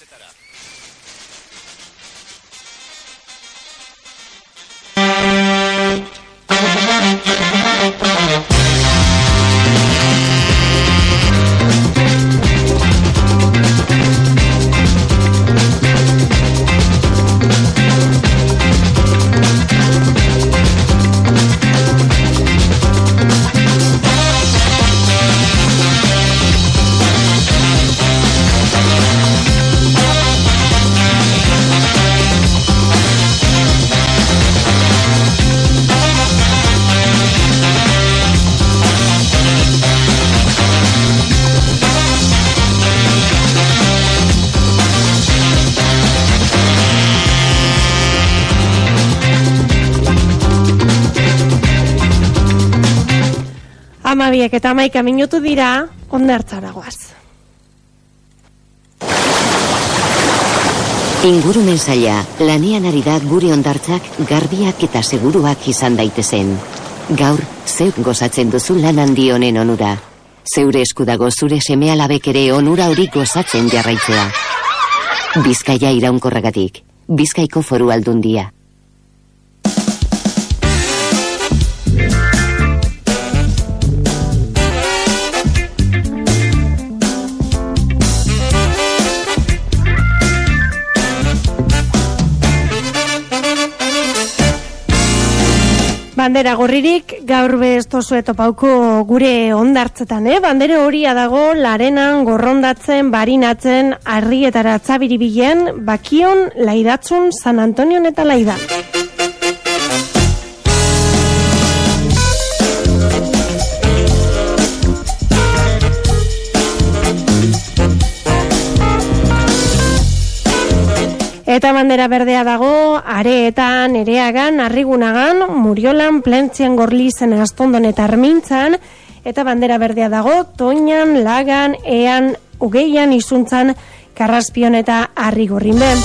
Cetará. Amabiek eta amaika minutu dira, ondartzara goaz. Ingurumen zaila, lanean ari da gure ondartzak garbiak eta seguruak izan daitezen. Gaur, zeuk gozatzen duzu lan handi honen onura. Zeure eskudago zure seme alabek ere onura hori gozatzen jarraitzea. Bizkaia iraunkorragatik, Bizkaiko foru aldundia. Bandera gorririk gaur bestozu etopauko gure ondartzetan, eh? Bandere horia dago larenan, gorrondatzen, barinatzen, arrietara tzabiribilen, bakion, laidatzun, San Antonion eta laidan. Eta bandera berdea dago, areetan, ereagan, arrigunagan, muriolan, plentzian gorlizen astondon eta armintzan, eta bandera berdea dago, toinan, lagan, ean, ugeian, izuntzan, karraspion eta arrigorrin ben.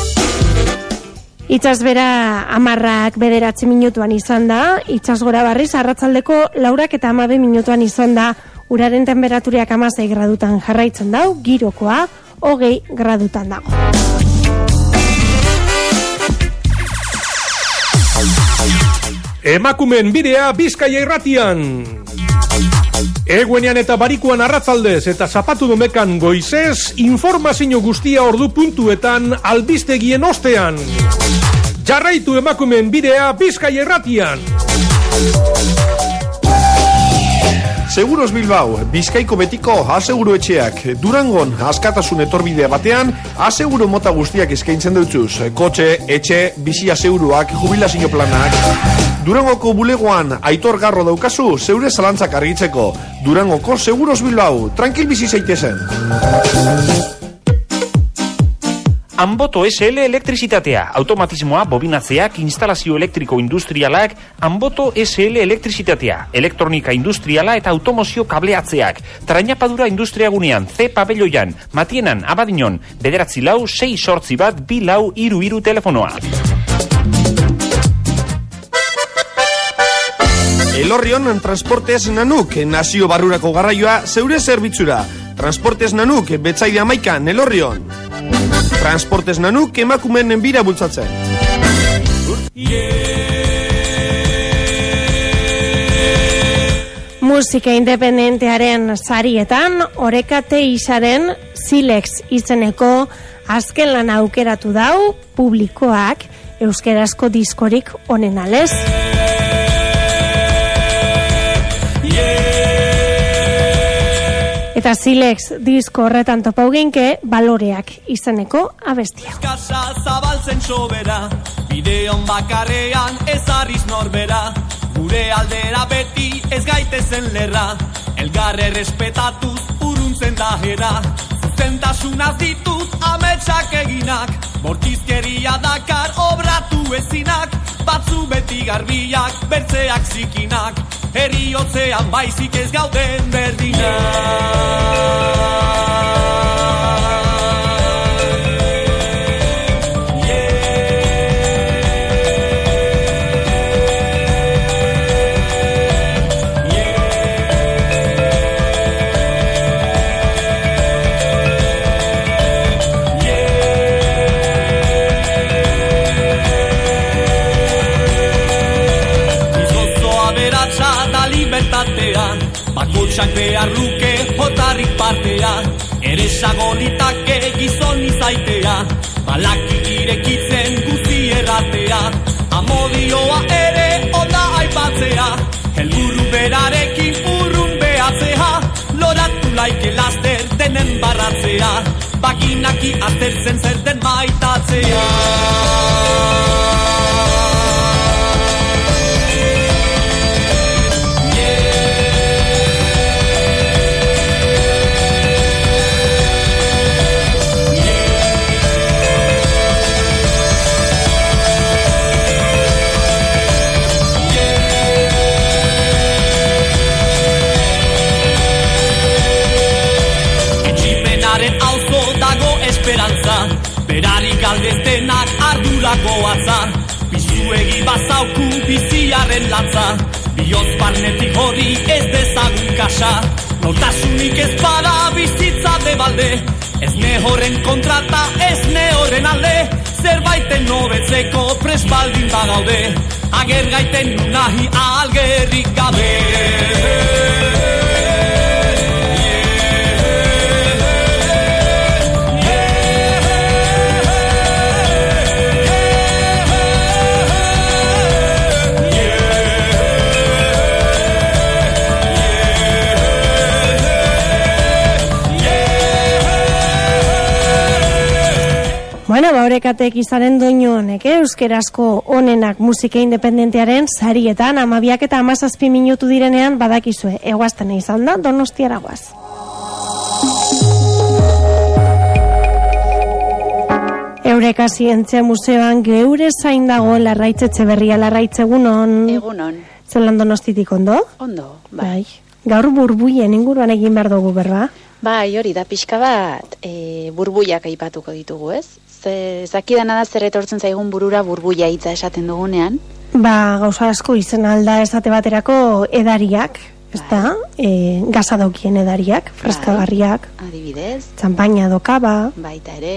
Itxas bera amarrak bederatzi minutuan izan da, itxas gora barriz arratzaldeko laurak eta amabe minutuan izan da, uraren temperaturiak amazei gradutan jarraitzen dau, girokoa, hogei gradutan dago. Emakumen bidea Bizkaia irratian. Eguenean eta barikuan arratzaldez eta zapatu domekan goizez, informazio guztia ordu puntuetan albistegien ostean. Jarraitu emakumen bidea Bizkaia irratian. Seguros Bilbao, Bizkaiko betiko aseguru etxeak, Durangon askatasun etorbidea batean, aseguru mota guztiak eskaintzen dutzuz, kotxe, etxe, bizi aseguruak, jubilazio planak. Durangoko bulegoan aitor garro daukazu, zeure zalantzak argitzeko. Durangoko Seguros Bilbao, tranquil bizi zaitezen. Anboto SL elektrizitatea, automatismoa, bobinatzeak, instalazio elektriko industrialak, Anboto SL elektrizitatea, elektronika industriala eta automozio kableatzeak, trainapadura industria gunean, C pabelloian, matienan, abadinon, bederatzi lau, 6 sortzi bat, bi lau, iru iru telefonoa. Elorrion transportez nanuk, nazio barrurako garraioa, zeure zerbitzura. Transportez nanuk, betzaide amaikan, Elorrion. Transportez nanuk, emakumen bira bultzatzen. Musika independentearen sarietan, orekate isaren Silex izeneko azken lan aukeratu dau publikoak euskerazko diskorik onen alez. Eta Silex disko horretan topau ginke baloreak izeneko abestia. Kasa zabaltzen sobera, bideon bakarrean ezarriz norbera. Gure aldera beti ez gaitezen lerra, elgarre respetatuz uruntzen da hera. Zuzentasunaz ditut ametsak eginak, bortizkeria dakar obratu ezinak, batzu beti garbiak, bertzeak zikinak, heriotzean baizik ez gauden berdinak. Behar luke jotarrik partea Ere sagolitake gizon izaitea Balaki irekitzen guzi erratea. Amodioa ere oda aipatzea Helburu berarekin urrun behatzea. Loratu laike laster denen barratzea Baginaki aztertzen zer den maitatzea esperantza. Berari galdeztenak ardurako atza. Bizuegi bazauku biziaren latza. Bioz barnetik hori ez dezagun kasa Nortasunik ez bada bizitza de balde. Ez ne horren kontrata ez ne horren alde. Zerbaiten nobetzeko presbaldin bagaude. Ager gaiten nahi algerrik gabe Bueno, ba, horrekatek izaren doinu honek, eh? euskerazko onenak musika independentearen sarietan, amabiak eta amazazpi minutu direnean badakizue, eguazten izan da, donostiara guaz. Eureka Zientzia Museoan geure zain dago larraitzetxe berria larraitze egunon. Egunon, Zelan donostitik ondo? ondo, bai. Bai. Gaur burbuien inguruan egin behar dugu berba. Bai, hori da pixka bat e, burbuiak aipatuko ditugu, ez? Ze, zakidana da zer etortzen zaigun burura burbuia hitza esaten dugunean. Ba, gauza asko izen alda esate baterako edariak, ez da? E, gaza daukien edariak, freskagarriak, Adibidez, txampaina dokaba, baita ere,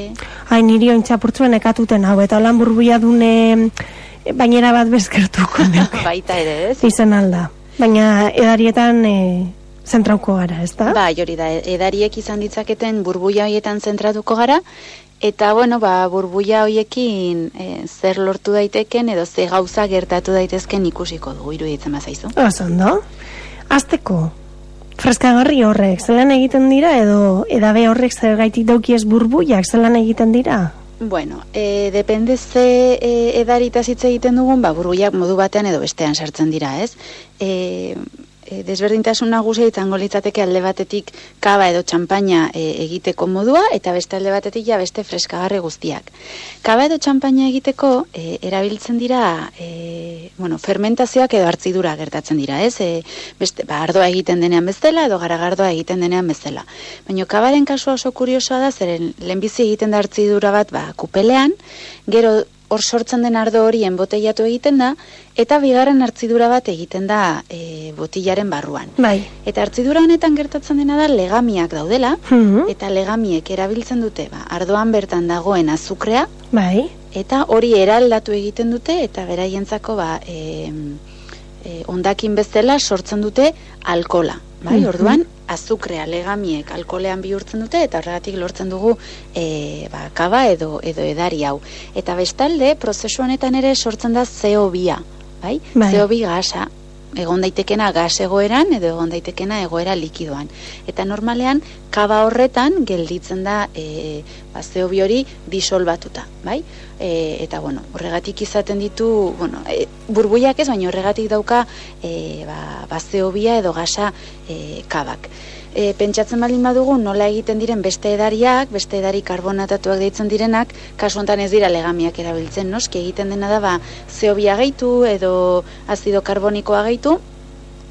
hain niri ointxapurtzuen ekatuten hau, eta holan burbuia dune e, bainera bat bezkertuko baita ere, ez? izen alda. Baina edarietan e, zentrauko gara, ez da? Bai, hori da, edariek izan ditzaketen burbuia hoietan zentratuko gara, eta bueno, ba, burbuia hoiekin e, zer lortu daiteken edo ze gauza gertatu daitezken ikusiko dugu, iruditzen bazaizu. Oso ondo. Azteko, freskagarri horrek, zelan egiten dira, edo edabe horrek zergaitik daukiez burbuiak, zelan egiten dira? Bueno, e, depende ze e, edaritaz hitz egiten dugun, ba, burbuiak modu batean edo bestean sartzen dira, ez? E, e, desberdintasun nagusia izango litzateke alde batetik kaba edo txampaina e, egiteko modua eta beste alde batetik ja beste freskagarri guztiak. Kaba edo txampaina egiteko e, erabiltzen dira e, bueno, fermentazioak edo hartzidura gertatzen dira, ez? E, beste, ba, ardoa egiten denean bezala edo garagardoa egiten denean bezala. Baina kabaren kasua oso kuriosoa da, zeren lehenbizi egiten da hartzidura bat ba, kupelean, gero hor sortzen den ardo horien botellatu egiten da, eta bigarren hartzidura bat egiten da e, botillaren barruan. Bai. Eta hartzidura honetan gertatzen dena da legamiak daudela, Mhm. eta legamiek erabiltzen dute, ba, ardoan bertan dagoen azukrea, Bai. eta hori eraldatu egiten dute, eta beraientzako ba, e, e, ondakin bezala sortzen dute alkola. Bai, Mhm. orduan, azukrea legamiek alkolean bihurtzen dute, eta horregatik lortzen dugu e, ba, kaba edo, edo edari hau. Eta bestalde, prozesu honetan ere sortzen da CO2, bai? Bai. CO2 gasa, egon daitekena gas egoeran edo egon daitekena egoera likidoan. Eta normalean, kaba horretan gelditzen da e, ba, CO2 hori disolbatuta, bai? E, eta bueno, horregatik izaten ditu, bueno, e, burbuiak ez, baina horregatik dauka e, ba, ba CO2 edo gasa e, kabak. E, pentsatzen baldin badugu nola egiten diren beste edariak, beste edari karbonatatuak deitzen direnak, kasu honetan ez dira legamiak erabiltzen, noski egiten dena da ba CO2 gehitu edo azido karbonikoa gehitu,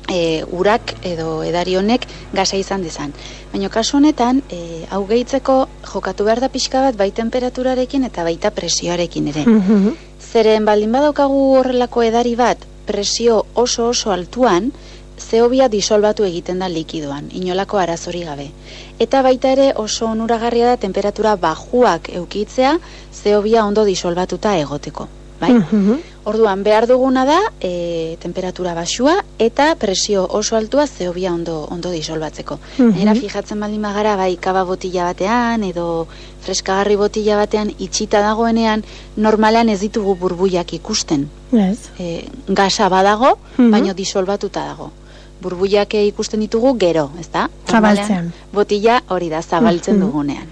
e, urak edo edari honek gasa izan dezan. Baina kasu honetan, e, hau gehitzeko jokatu behar da pixka bat bai temperaturarekin eta baita presioarekin ere. Mhm. Zeren baldin badaukagu horrelako edari bat presio oso oso altuan, zeobia disolbatu egiten da likidoan, inolako arazori gabe. Eta baita ere oso onuragarria da temperatura bajuak eukitzea, zeobia ondo disolbatuta egoteko. Bai? Mhm. Orduan, behar duguna da, e, temperatura basua eta presio oso altua zeobia ondo, ondo disolbatzeko. Mhm. Era fijatzen baldin bagara, bai, kaba botila batean edo freskagarri botila batean itxita dagoenean, normalean ez ditugu burbuiak ikusten. Ez. E, gasa badago, Mhm. baino disolbatuta dago. Burbuiak ikusten ditugu gero, ezta? Normalean, Botila hori da, zabaltzen Mhm. dugunean.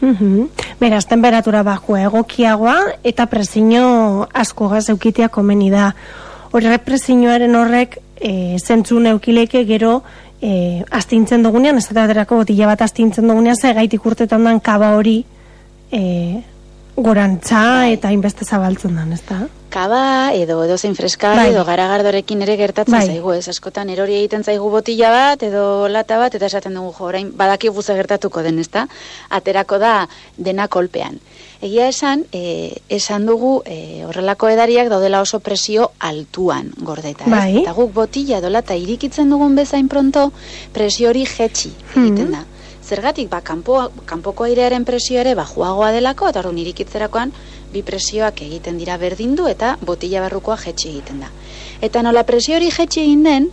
Mhm. Beraz, temperatura bajua egokiagoa eta presio asko gaz eukitea komeni da. Horrek presioaren horrek e, zentzun eukileke gero e, astintzen dugunean, ez da baterako botila bat astintzen dugunean, ze gaitik urtetan dan kaba hori e, gorantza eta inbeste zabaltzen dan, ez da? Kaba edo edo zein freska Bai. edo garagardorekin ere gertatzen Bai. zaigu, ez askotan erori egiten zaigu botila bat edo lata bat eta esaten dugu jo, orain badakigu ze gertatuko den, ezta? Aterako da dena kolpean. Egia esan, e, esan dugu e, horrelako edariak daudela oso presio altuan gordeta, ez? Bai. Eta guk botila edo lata irikitzen dugun bezain pronto, presio hori jetxi egiten Mhm. da. Zergatik, ba, kanpo, kanpoko airearen presio ere bajuagoa delako, eta orduan irikitzerakoan bi presioak egiten dira berdindu eta botila barrukoa jetxi egiten da. Eta nola presio hori jetxi egin den,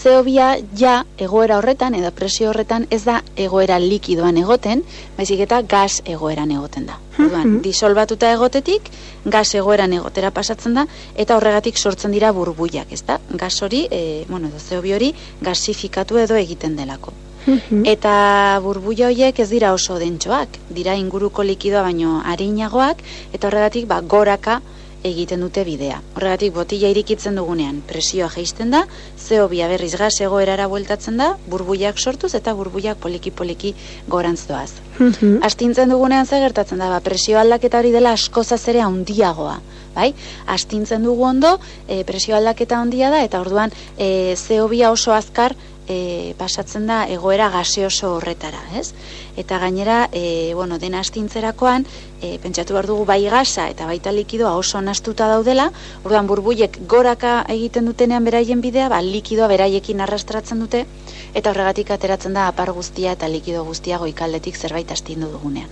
zeobia ja egoera horretan edo presio horretan ez da egoera likidoan egoten, baizik eta gas egoeran egoten da. Orduan, Mhm. disolbatuta egotetik, gas egoeran egotera pasatzen da, eta horregatik sortzen dira burbuiak, ez da? Gas hori, e, bueno, edo zeobi hori gasifikatu edo egiten delako. Mhm. Eta burbuia horiek ez dira oso dentsoak, dira inguruko likidoa baino arinagoak, eta horregatik ba, goraka egiten dute bidea. Horregatik botila irikitzen dugunean presioa jaisten da, zeobia berriz gas egoerara bueltatzen da, burbuiak sortuz eta burbuiak poliki-poliki gorantz doaz. Mhm. Astintzen dugunean ze gertatzen da, ba, presio aldaketa hori dela askozaz ere handiagoa. Bai? Astintzen dugu ondo, e, presio aldaketa handia da, eta orduan e, zeobia oso azkar e, pasatzen da egoera gaseoso horretara, ez? Eta gainera, e, bueno, dena astintzerakoan, e, pentsatu behar dugu bai gasa eta baita likidoa oso nastuta daudela, orduan burbuiek goraka egiten dutenean beraien bidea, ba, likidoa beraiekin arrastratzen dute, eta horregatik ateratzen da apar guztia eta likido guztia goikaldetik zerbait astindu dugunean.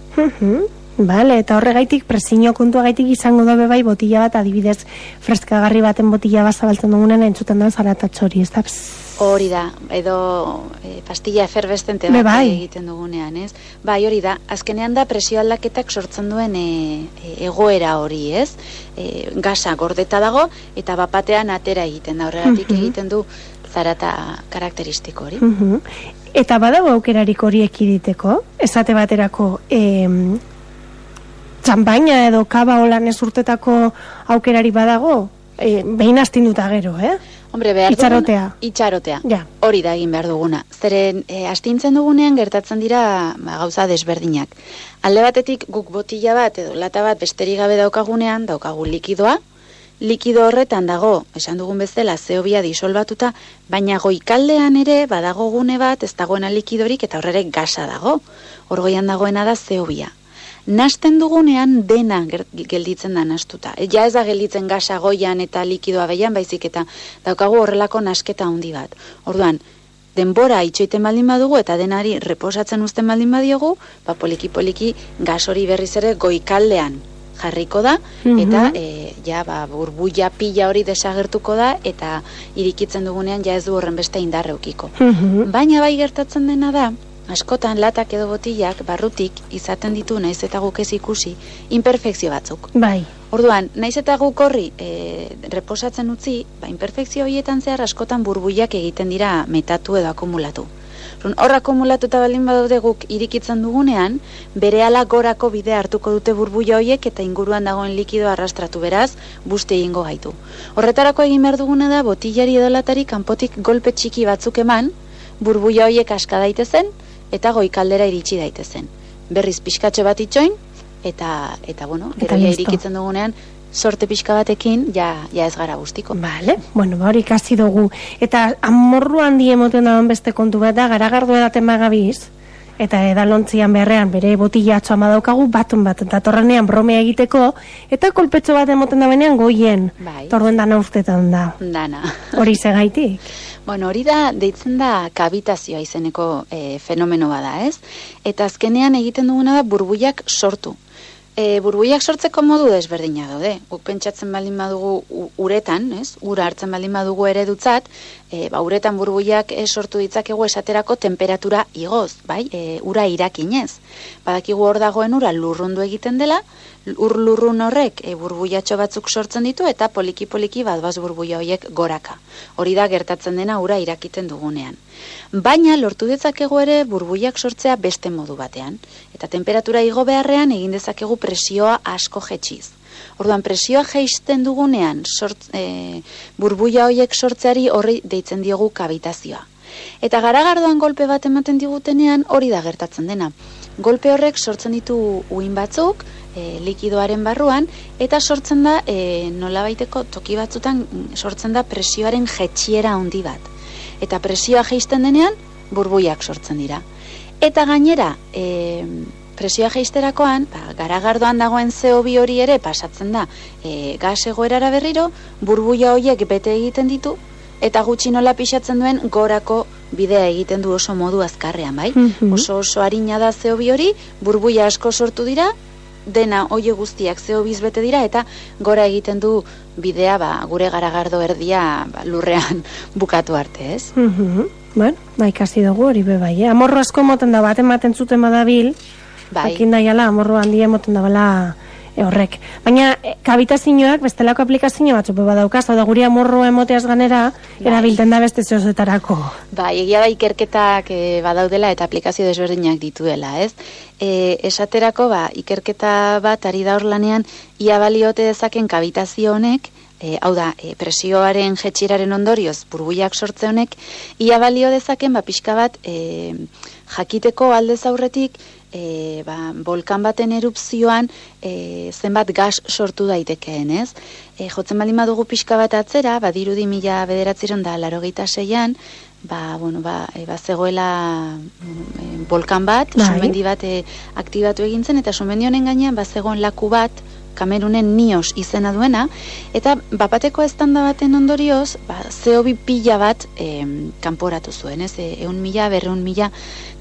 Vale, eta horregaitik presio kontua gaitik izango da bai botila bat adibidez freskagarri baten botila bat zabaltzen dugunen entzuten da zaratatxo hori, ez da? Hori da, edo e, pastilla efervescente Be bat bai. egiten dugunean, ez? Bai, hori da, azkenean da presio aldaketak sortzen duen e, e, egoera hori, ez? E, gasa gordeta dago eta bapatean atera egiten da, horregatik Mhm. egiten du zarata karakteristiko hori. Mhm. Eta badago aukerarik hori ekiditeko, esate baterako em, txampaina edo kaba holan ez urtetako aukerari badago, e, behin astinduta gero, eh? Hombre, behar Itxarotea. duguna- itxarotea. Ja. Hori da egin behar duguna. Zeren, e, astintzen dugunean gertatzen dira ba, gauza desberdinak. Alde batetik guk botila bat edo lata bat besterik gabe daukagunean, daukagu likidoa, likido horretan dago, esan dugun bezala, zeobia disolbatuta, baina goikaldean ere badago gune bat, ez dagoena likidorik eta horrere gasa dago. Orgoian dagoena da zeobia. Nasten dugunean dena gelditzen da nastuta. E, Ja ez da gelditzen gasa goian eta likidoa behian, baizik eta daukagu horrelako nasketa handi bat. Orduan, denbora itxoiten baldin badugu eta denari reposatzen uzten baldin badiogu, ba poliki-poliki gas hori berriz ere goikaldean jarriko da, Mhm. eta e, ja ba, burbuia pila hori desagertuko da, eta irikitzen dugunean ja ez du horren beste indarreukiko. Mhm. Baina bai gertatzen dena da, askotan latak edo botilak barrutik izaten ditu naiz eta guk ez ikusi imperfekzio batzuk. Bai. Orduan, naiz eta guk horri e, reposatzen utzi, ba, imperfekzio horietan zehar askotan burbuiak egiten dira metatu edo akumulatu. Hor akumulatuta baldin badaude guk irikitzen dugunean, berehala gorako bide hartuko dute burbuia horiek eta inguruan dagoen likido arrastratu beraz, buste egingo gaitu. Horretarako egin behar duguna da, botillari edo latari kanpotik golpe txiki batzuk eman, burbuia horiek aska daitezen, eta goikaldera iritsi daitezen. Berriz pixkatxo bat itxoin, eta, eta bueno, Eta gero irikitzen dugunean, sorte pixka batekin, ja, ja ez gara guztiko. Vale, bueno, ba hori ikasi dugu. Eta amorru handi emoten da beste kontu bat da, garagardo edaten bagabiz, eta edalontzian beharrean bere botilatxoa madaukagu batun bat, eta torrenean bromea egiteko, eta kolpetxo bat emoten da benean goien. Bai. Torduen dana urtetan da. Dana. Hori segaitik. Bueno, hori da, deitzen da kabitazioa izeneko e, fenomeno bada, ez? Eta azkenean egiten duguna da burbuiak sortu. E, burbuiak sortzeko modu desberdina daude. Guk pentsatzen baldin badugu uretan, ez? Ura hartzen baldin badugu eredutzat, e, ba, uretan burbuiak e, sortu ditzakegu esaterako temperatura igoz, bai? E, ura irakinez. Badakigu hor dagoen ura lurrundu egiten dela, ur lurrun horrek e, burbuiatxo batzuk sortzen ditu eta poliki poliki bat baz burbuia horiek goraka. Hori da gertatzen dena ura irakiten dugunean. Baina lortu dezakegu ere burbuiak sortzea beste modu batean. Eta temperatura igo beharrean egin dezakegu presioa asko jetxiz. Orduan presioa jeisten dugunean sort, e, burbuia horiek sortzeari horri deitzen diogu kabitazioa. Eta garagardoan golpe bat ematen digutenean hori da gertatzen dena. Golpe horrek sortzen ditu uin batzuk, e, likidoaren barruan, eta sortzen da, e, nolabaiteko toki batzutan, mm, sortzen da presioaren jetxiera handi bat. Eta presioa jeisten denean, burbuiak sortzen dira. Eta gainera, e, presioa jeisterakoan, ba, garagardoan dagoen CO2 hori ere pasatzen da e, gas egoerara berriro, burbuia horiek bete egiten ditu, eta gutxi nola pixatzen duen gorako bidea egiten du oso modu azkarrean, bai? Mhm. Oso oso harina da CO2 hori, burbuia asko sortu dira, dena hoie guztiak CO2 bete dira, eta gora egiten du bidea ba, gure garagardo erdia ba, lurrean bukatu arte, ez? Mhm. Bueno, ba, ikasi dugu hori be bai, eh? Amorro asko moten da, bat ematen zuten badabil, Bai. Jakin daiala, amorro handia emoten da bala e, horrek. Baina, e, kabitazioak, bestelako aplikazio batzuk be badaukaz, hau da guri amorro emoteaz ganera, Bai. erabilten da beste zehozetarako. Bai, egia da ikerketak e, badaudela eta aplikazio desberdinak dituela, ez? E, esaterako, ba, ikerketa bat ari da hor lanean, ia baliote dezaken kabitazio honek, e, hau da, e, presioaren jetxiraren ondorioz, burbuiak sortze honek, ia balio dezaken, ba, pixka bat, e, jakiteko aldez aurretik, e, ba, volkan baten erupzioan e, zenbat gas sortu daitekeen, ez? E, jotzen baldin badugu pixka bat atzera, badirudi mila bederatziron da larogeita seian, ba, bueno, ba, e, ba zegoela e, volkan bat, Bai. bat e, aktibatu egin zen, eta sumendi honen gainean ba zegoen laku bat, Kamerunen nios izena duena, eta bapateko estanda baten ondorioz, ba, CO2 pila bat em, kanporatu zuen, ez, e, eun mila, berreun mila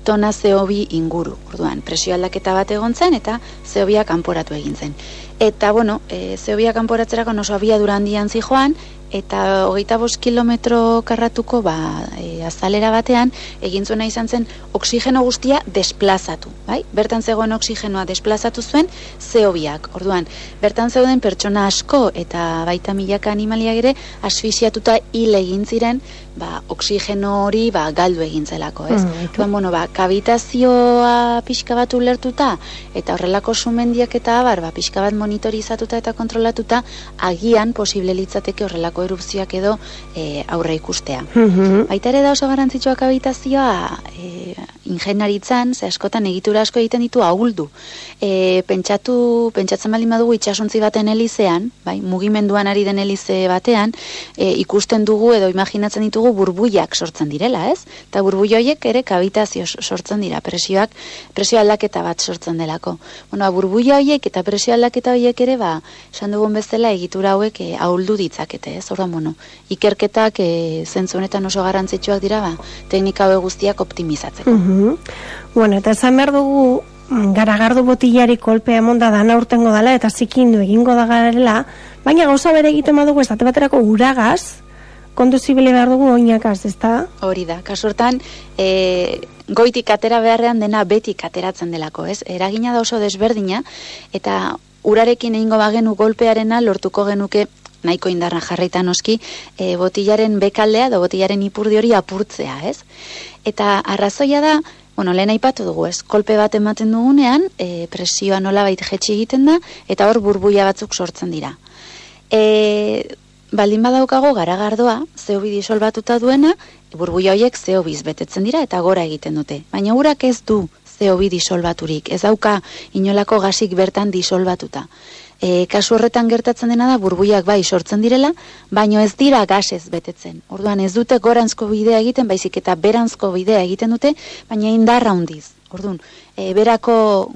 tona CO2 inguru. Orduan, presio aldaketa bat egon zen, eta CO2 kanporatu egin zen. Eta, bueno, e, CO2 kanporatzerako oso abiadura handian zijoan, eta hogeita bost kilometro karratuko ba, e, azalera batean egin zuena izan zen oksigeno guztia desplazatu, bai? Bertan zegoen oksigenoa desplazatu zuen zeobiak. Orduan, bertan zeuden pertsona asko eta baita milaka animaliak ere asfixiatuta hil egin ziren ba, oksigeno hori ba, galdu egin zelako, ez? Mm, Orduan, bueno, ba, kabitazioa pixka bat ulertuta eta horrelako sumendiak eta abar, ba, pixka bat monitorizatuta eta kontrolatuta agian posible litzateke horrelako erupzioak edo e, aurre ikustea. Mhm. Baita ere da oso garrantzitsua kabitazioa e, ingenaritzan, ze askotan egitura asko egiten ditu ahuldu. E, pentsatu, pentsatzen baldin badugu itxasuntzi baten elizean, bai, mugimenduan ari den elize batean, e, ikusten dugu edo imaginatzen ditugu burbuiak sortzen direla, ez? Eta burbuio horiek ere kabitazio sortzen dira, presioak, presio aldaketa bat sortzen delako. Bueno, ba, burbuia horiek eta presio aldaketa horiek ere, ba, esan dugun bezala egitura hauek e, ahuldu ditzakete, ez? Orduan, bueno, ikerketak e, zentzu honetan oso garrantzitsuak dira, ba, teknika hauek guztiak optimizatzeko. Mhm. Bueno, eta esan behar dugu, mm, garagardo botillari kolpea emonda dana urtengo dala eta zikindu egingo da garela, baina gauza bere egiten badugu esate baterako uragaz, konduzibile behar dugu oinakaz, ezta? Hori da, kasu hortan, e, goitik atera beharrean dena betik ateratzen delako, ez? Eragina da oso desberdina, eta urarekin egingo bagenu golpearena lortuko genuke nahiko indarra jarraita noski, e, botillaren bekaldea edo botillaren ipurdi hori apurtzea, ez? Eta arrazoia da, bueno, lehen aipatu dugu, ez? Kolpe bat ematen dugunean, e, presioa nolabait jetxi egiten da, eta hor burbuia batzuk sortzen dira. E, baldin badaukago garagardoa, zeobi disolbatuta duena, burbuia horiek zeobiz betetzen dira eta gora egiten dute. Baina urak ez du zeobi disolbaturik, ez dauka inolako gasik bertan disolbatuta. E, kasu horretan gertatzen dena da burbuiak bai sortzen direla, baino ez dira gasez betetzen. Orduan ez dute gorantzko bidea egiten, baizik eta berantzko bidea egiten dute, baina indarra handiz. Orduan, e, berako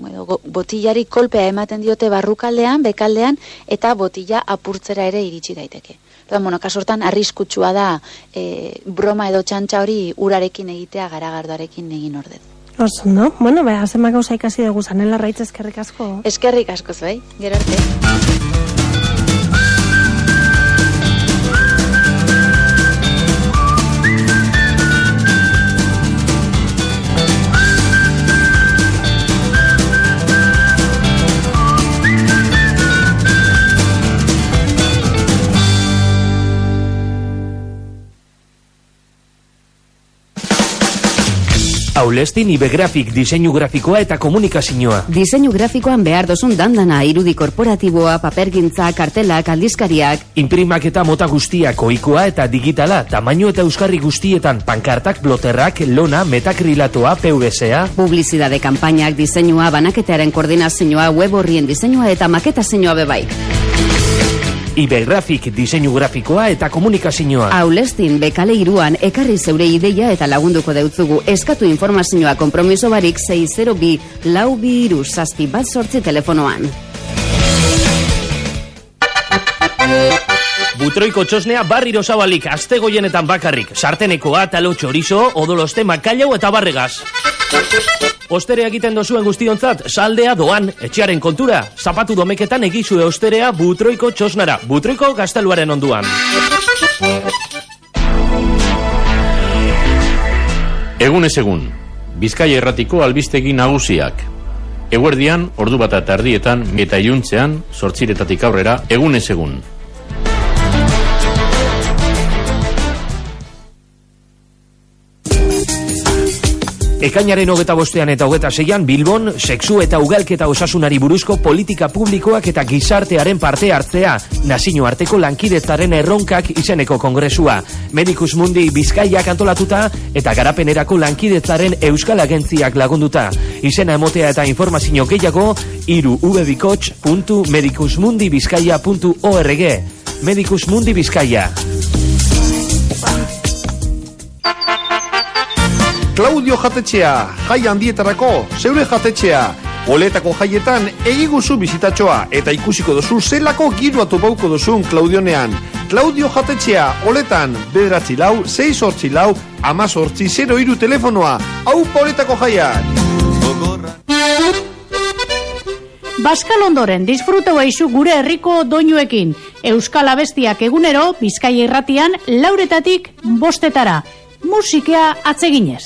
edo, botillari kolpea ematen diote barrukaldean, bekaldean, eta botilla apurtzera ere iritsi daiteke. Orduan, bueno, kasu hortan arriskutsua da e, broma edo txantxa hori urarekin egitea garagardoarekin egin ordez. Oso, no? Bueno, beha, zema gauza ikasi dugu zanela raitz eskerrik asko. Eskerrik asko bai, gero arte. Aulestin Ibegrafik diseinu grafikoa eta komunikazioa. Diseinu grafikoan behar dozun dandana irudi korporatiboa, papergintza, kartelak, aldizkariak. Imprimak eta mota guztiak ohikoa eta digitala, tamaino eta euskarri guztietan pankartak, bloterrak, lona, metakrilatoa, PVC-a. Publizidade kanpainak, diseinua, banaketearen koordinazioa, web horrien diseinua eta maketazioa bebaik. Ibegrafik diseinu grafikoa eta komunikazioa. Aulestin bekale iruan ekarri zeure ideia eta lagunduko deutzugu eskatu informazioa kompromiso barik 602 lau bi iru zazpi bat sortzi telefonoan. Butroiko txosnea barriro zabalik, azte goienetan bakarrik. Sartenekoa, talo txorizo, odoloste makailau eta barregaz. Osterea egiten dozuen guztionzat, saldea doan, etxearen kontura. Zapatu domeketan egizue osterea butroiko txosnara. Butroiko gazteluaren onduan. Egunez egun, Bizkaia erratiko albistegi nagusiak. Eguerdian, ordu bat eta erdietan, eta iluntzean, sortziretatik aurrera, egunez egun. Ekainaren hogeta bostean eta hogeta zeian, Bilbon, sexu eta ugalketa osasunari buruzko politika publikoak eta gizartearen parte hartzea, nazio arteko lankidetzaren erronkak izeneko kongresua. Medikus Mundi Bizkaiak antolatuta eta garapenerako lankidetzaren euskal agentziak lagunduta. Izena emotea eta informazio gehiago, iru ubebikots.medicusmundibizkaia.org Medicus Mundi Bizkaia. Claudio jatetxea, jai handietarako, zeure jatetxea. Oletako jaietan egiguzu bizitatxoa eta ikusiko dozu zelako girua topauko dozun Claudionean. Claudio jatetxea, oletan, bederatzi lau, zeiz hortzi lau, amaz hortzi, zero iru telefonoa. Hau oletako jaiak! Baskal ondoren disfruteu eizu gure herriko doinuekin. Euskal abestiak egunero, Bizkaia irratian, lauretatik bostetara. Musikea atseginez.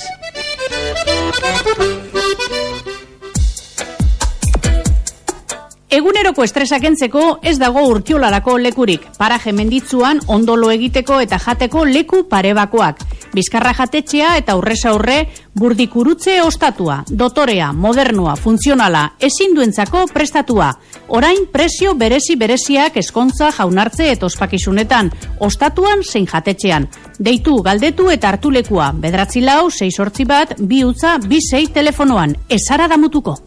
Eguneroko estresak entzeko ez dago urtiolarako lekurik. Paraje menditzuan ondolo egiteko eta jateko leku parebakoak. Bizkarra jatetxea eta urresa aurre burdikurutze ostatua, dotorea, modernua, funtzionala, ezin duentzako prestatua. Orain prezio berezi bereziak eskontza jaunartze eta ospakizunetan, ostatuan zein jatetxean. Deitu, galdetu eta hartu lekua. Bedratzi lau, sei sortzi bat, bi utza, bi sei telefonoan. Ezara damutuko.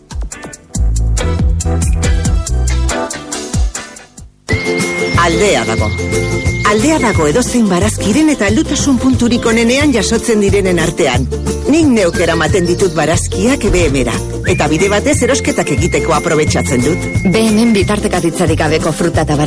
Aldea dago. Aldea dago edozein barazkiren eta aldutasun punturik onenean jasotzen direnen artean. Nik neuk eramaten ditut barazkiak BM-era. Eta bide batez erosketak egiteko aprobetsatzen dut. BM-en bitartekaritzarik gabeko fruta eta